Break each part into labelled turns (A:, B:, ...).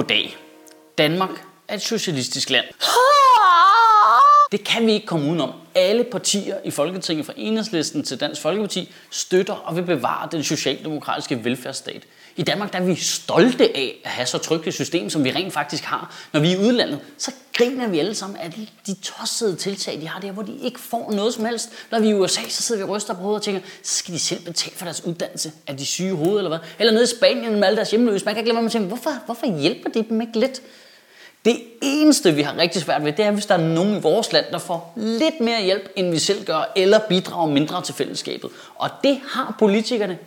A: Goddag. Danmark er et socialistisk land. Det kan vi ikke komme udenom. Alle partier i Folketinget, fra enhedslisten til Dansk Folkeparti, støtter og vil bevare den socialdemokratiske velfærdsstat. I Danmark der er vi stolte af at have så trygt et system, som vi rent faktisk har. Når vi er i udlandet, så griner vi alle sammen af de, de tossede tiltag, de har der, hvor de ikke får noget som helst. Når vi er i USA, så sidder vi og ryster på hovedet og tænker, så skal de selv betale for deres uddannelse. Er de syge i hovedet eller hvad? Eller nede i Spanien med alle deres hjemløse. Man kan ikke glemme, at man tænker, hvorfor, hvorfor hjælper det dem ikke lidt? Det eneste, vi har rigtig svært ved, det er, hvis der er nogen i vores land, der får lidt mere hjælp, end vi selv gør, eller bidrager mindre til fællesskabet. Og det har politikerne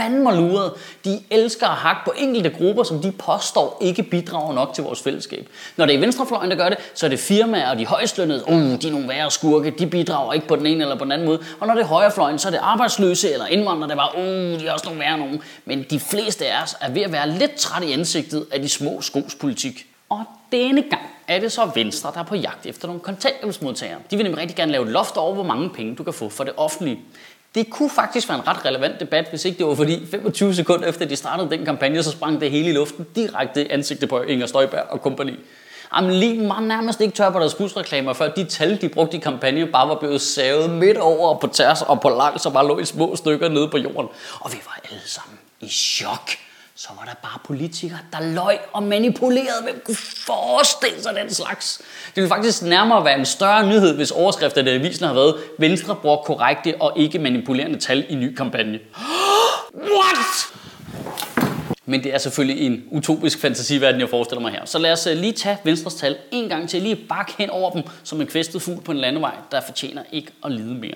A: fandme luret. De elsker at hakke på enkelte grupper, som de påstår ikke bidrager nok til vores fællesskab. Når det er venstrefløjen, der gør det, så er det firmaer og de højstlønnede, uh, de er nogle værre skurke, de bidrager ikke på den ene eller på den anden måde. Og når det er højrefløjen, så er det arbejdsløse eller indvandrere, der var, uh, de er også nogle værre nogen. Men de fleste af os er ved at være lidt træt i ansigtet af de små skos politik. Og denne gang er det så Venstre, der er på jagt efter nogle kontanthjælpsmodtagere. De vil nemlig rigtig gerne lave et loft over, hvor mange penge du kan få for det offentlige. Det kunne faktisk være en ret relevant debat, hvis ikke det var fordi 25 sekunder efter de startede den kampagne, så sprang det hele i luften direkte i ansigtet på Inger Støjberg og kompagni. Jamen lige man nærmest ikke tør på deres busreklamer, før de tal, de brugte i kampagnen, bare var blevet savet midt over på tærs og på langs, og bare lå i små stykker nede på jorden. Og vi var alle sammen i chok så var der bare politikere, der løg og manipulerede. Hvem kunne forestille sig den slags? Det ville faktisk nærmere være en større nyhed, hvis overskrifterne i avisen har været Venstre bruger korrekte og ikke manipulerende tal i ny kampagne. What? Men det er selvfølgelig en utopisk fantasiverden, jeg forestiller mig her. Så lad os øh, lige tage Venstres tal en gang til, lige bakke hen over dem som en kvæstet fugl på en landevej, der fortjener ikke at lide mere.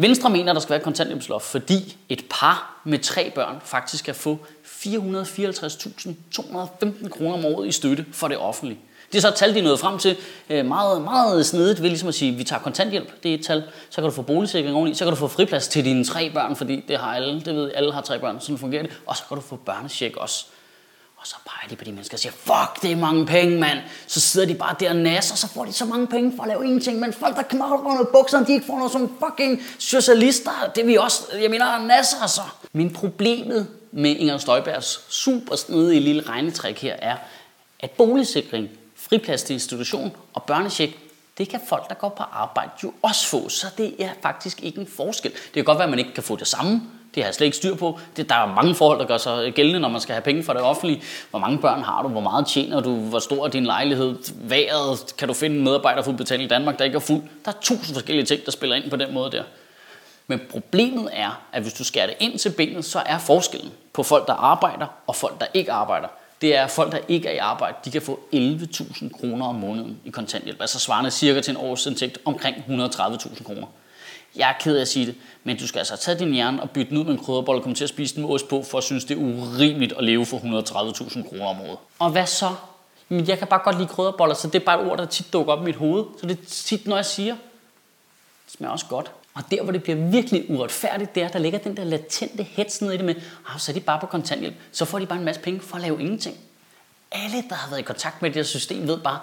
A: Venstre mener, der skal være kontanthjælpsloft, fordi et par med tre børn faktisk kan få 454.215 kroner om året i støtte for det offentlige. Det er så et tal, de er nået frem til øh, meget, meget snedigt ved ligesom at sige, at vi tager kontanthjælp, det er et tal, så kan du få boligsikring oveni, så kan du få friplads til dine tre børn, fordi det har alle, det ved alle har tre børn, sådan fungerer det, og så kan du få børnecheck også. Og så peger de på de mennesker og siger, fuck, det er mange penge, mand. Så sidder de bare der og nasser, og så får de så mange penge for at lave ingenting. Men folk, der knokler under bukserne, de ikke får noget som fucking socialister. Det er vi også, jeg mener, nasser så. Men problemet med Inger Støjbergs super snedige lille regnetræk her er, at boligsikring, friplads til institution og børnecheck, det kan folk, der går på arbejde, jo også få. Så det er faktisk ikke en forskel. Det kan godt være, at man ikke kan få det samme, det har jeg slet ikke styr på. Det, der er mange forhold, der gør sig gældende, når man skal have penge fra det offentlige. Hvor mange børn har du? Hvor meget tjener du? Hvor stor er din lejlighed? Været? Kan du finde en medarbejder for udbetaling i Danmark, der ikke er fuld? Der er tusind forskellige ting, der spiller ind på den måde der. Men problemet er, at hvis du skærer det ind til benet, så er forskellen på folk, der arbejder og folk, der ikke arbejder. Det er, at folk, der ikke er i arbejde, de kan få 11.000 kroner om måneden i kontanthjælp. Altså svarende cirka til en årsindtægt omkring 130.000 kroner. Jeg er ked af at sige det, men du skal altså tage din hjerne og bytte den ud med en krydderbold og komme til at spise den med ost på, for at synes, det er urimeligt at leve for 130.000 kroner om året. Og hvad så? Men jeg kan bare godt lide krydderboller, så det er bare et ord, der tit dukker op i mit hoved. Så det er tit, når jeg siger, smager også godt. Og der, hvor det bliver virkelig uretfærdigt, det er, der ligger den der latente hets nede i det med, ah, så er de bare på kontanthjælp. Så får de bare en masse penge for at lave ingenting. Alle, der har været i kontakt med det her system, ved bare,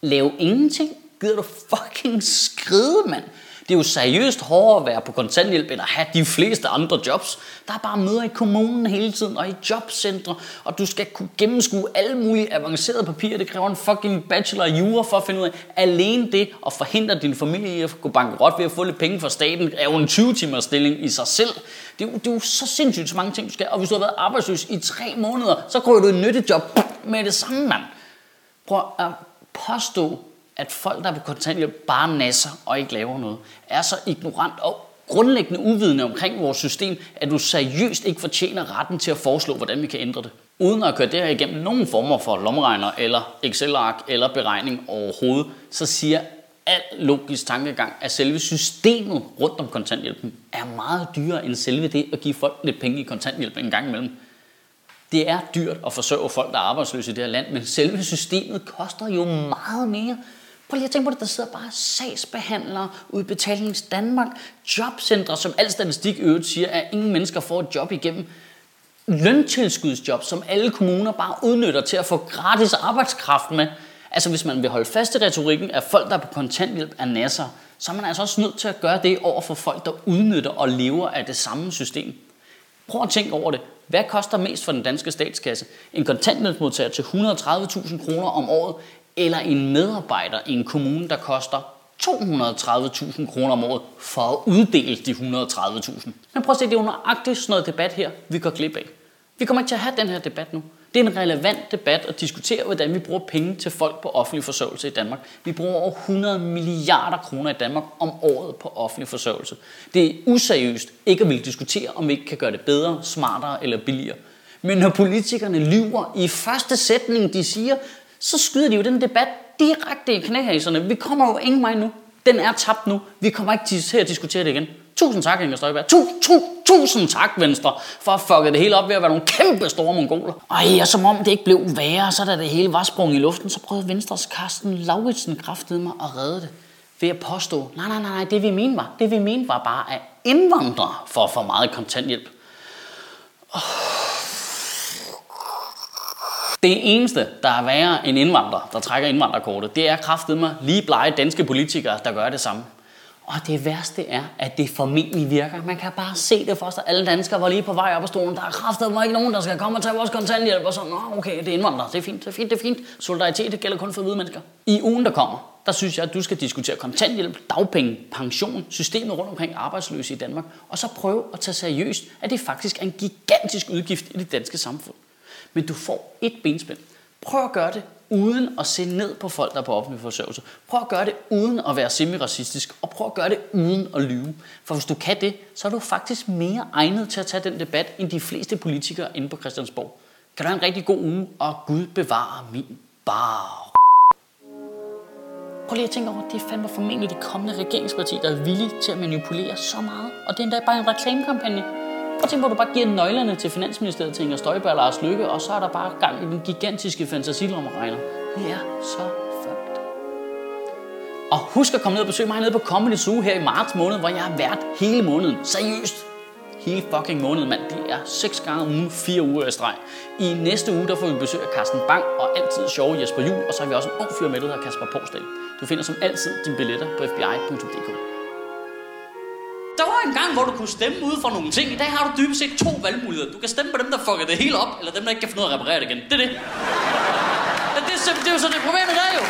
A: lave ingenting? Gider du fucking skride, mand? Det er jo seriøst hårdere at være på kontanthjælp, end at have de fleste andre jobs. Der er bare møder i kommunen hele tiden, og i jobcentre, og du skal kunne gennemskue alle mulige avancerede papirer. Det kræver en fucking bachelor i jura for at finde ud af. Alene det at forhindre din familie i at gå bankerot ved at få lidt penge fra staten, er jo en 20-timers stilling i sig selv. Det er, jo, det er jo så sindssygt så mange ting, du skal. Og hvis du har været arbejdsløs i tre måneder, så går du et nyttejob med det samme, mand. Prøv at påstå, at folk, der er på kontanthjælp, bare nasser og ikke laver noget, er så ignorant og grundlæggende uvidende omkring vores system, at du seriøst ikke fortjener retten til at foreslå, hvordan vi kan ændre det. Uden at køre det her igennem nogen former for lommeregner eller Excel-ark eller beregning overhovedet, så siger al logisk tankegang, at selve systemet rundt om kontanthjælpen er meget dyrere end selve det at give folk lidt penge i kontanthjælp en gang imellem. Det er dyrt at forsørge folk, der er arbejdsløse i det her land, men selve systemet koster jo meget mere. Prøv lige at tænke på det, der sidder bare sagsbehandlere, udbetalings Danmark, jobcentre, som al statistik øvrigt siger, at ingen mennesker får et job igennem. Løntilskudsjob, som alle kommuner bare udnytter til at få gratis arbejdskraft med. Altså hvis man vil holde fast i retorikken, at folk, der er på kontanthjælp, er nasser, så er man altså også nødt til at gøre det over for folk, der udnytter og lever af det samme system. Prøv at tænke over det. Hvad koster mest for den danske statskasse? En kontanthjælpsmodtager til 130.000 kroner om året, eller en medarbejder i en kommune, der koster 230.000 kroner om året for at uddele de 130.000. Men prøv at se, det er jo nøjagtigt sådan noget debat her, vi går glip af. Vi kommer ikke til at have den her debat nu. Det er en relevant debat at diskutere, hvordan vi bruger penge til folk på offentlig forsørgelse i Danmark. Vi bruger over 100 milliarder kroner i Danmark om året på offentlig forsørgelse. Det er useriøst ikke at ville diskutere, om vi ikke kan gøre det bedre, smartere eller billigere. Men når politikerne lyver i første sætning, de siger, så skyder de jo den debat direkte i knæhaserne. Vi kommer jo ingen vej nu. Den er tabt nu. Vi kommer ikke til at diskutere det igen. Tusind tak, Inger Støjberg. Tu, tu, tusind tak, Venstre, for at fucke det hele op ved at være nogle kæmpe store mongoler. Ej, og som om det ikke blev værre, så da det hele var sprunget i luften, så prøvede Venstres Carsten Lauritsen kraftede mig at redde det ved at påstå, nej, nej, nej, nej, det vi mente var, det vi mente var bare at indvandre for for meget kontanthjælp. Det eneste, der er værre end indvandrer, der trækker indvandrerkortet, det er kraftet mig lige blege danske politikere, der gør det samme. Og det værste er, at det formentlig virker. Man kan bare se det for sig. Alle danskere var lige på vej op af stolen. Der er kraftet mig ikke nogen, der skal komme og tage vores kontanthjælp. Og så, Nå, okay, det er indvandrere. Det er fint, det er fint, det er fint. Solidaritet, det gælder kun for hvide mennesker. I ugen, der kommer, der synes jeg, at du skal diskutere kontanthjælp, dagpenge, pension, systemet rundt omkring arbejdsløse i Danmark. Og så prøve at tage seriøst, at det faktisk er en gigantisk udgift i det danske samfund men du får et benspænd. Prøv at gøre det uden at se ned på folk, der er på offentlig forsørgelse. Prøv at gøre det uden at være semi-racistisk, og prøv at gøre det uden at lyve. For hvis du kan det, så er du faktisk mere egnet til at tage den debat, end de fleste politikere inde på Christiansborg. Kan du have en rigtig god uge, og Gud bevare min bar. Prøv lige at tænke over, det er fandme formentlig det kommende regeringsparti, der er villige til at manipulere så meget. Og det er endda bare en reklamekampagne. Prøv tænk på, at du bare giver nøglerne til Finansministeriet til Inger Støjberg og Lars Lykke, og så er der bare gang i den gigantiske fantasilommeregner. Det er så fucked. Og husk at komme ned og besøge mig nede på Comedy Zoo her i marts måned, hvor jeg har været hele måneden. Seriøst. Hele fucking måneden, mand. Det er 6 gange om ugen, 4 uger i streg. I næste uge, der får vi besøg af Carsten Bang og altid sjove Jesper Jul, og så har vi også en ung fyr med, der hedder Kasper Porsdal. Du finder som altid dine billetter på fbi.dk. Der var en gang, hvor du kunne stemme ud for nogle ting. I dag har du dybest set to valgmuligheder. Du kan stemme på dem, der fucker det hele op, eller dem, der ikke kan finde ud af at reparere det igen. Det er det. det, er, det er jo så det problemet, der er jo.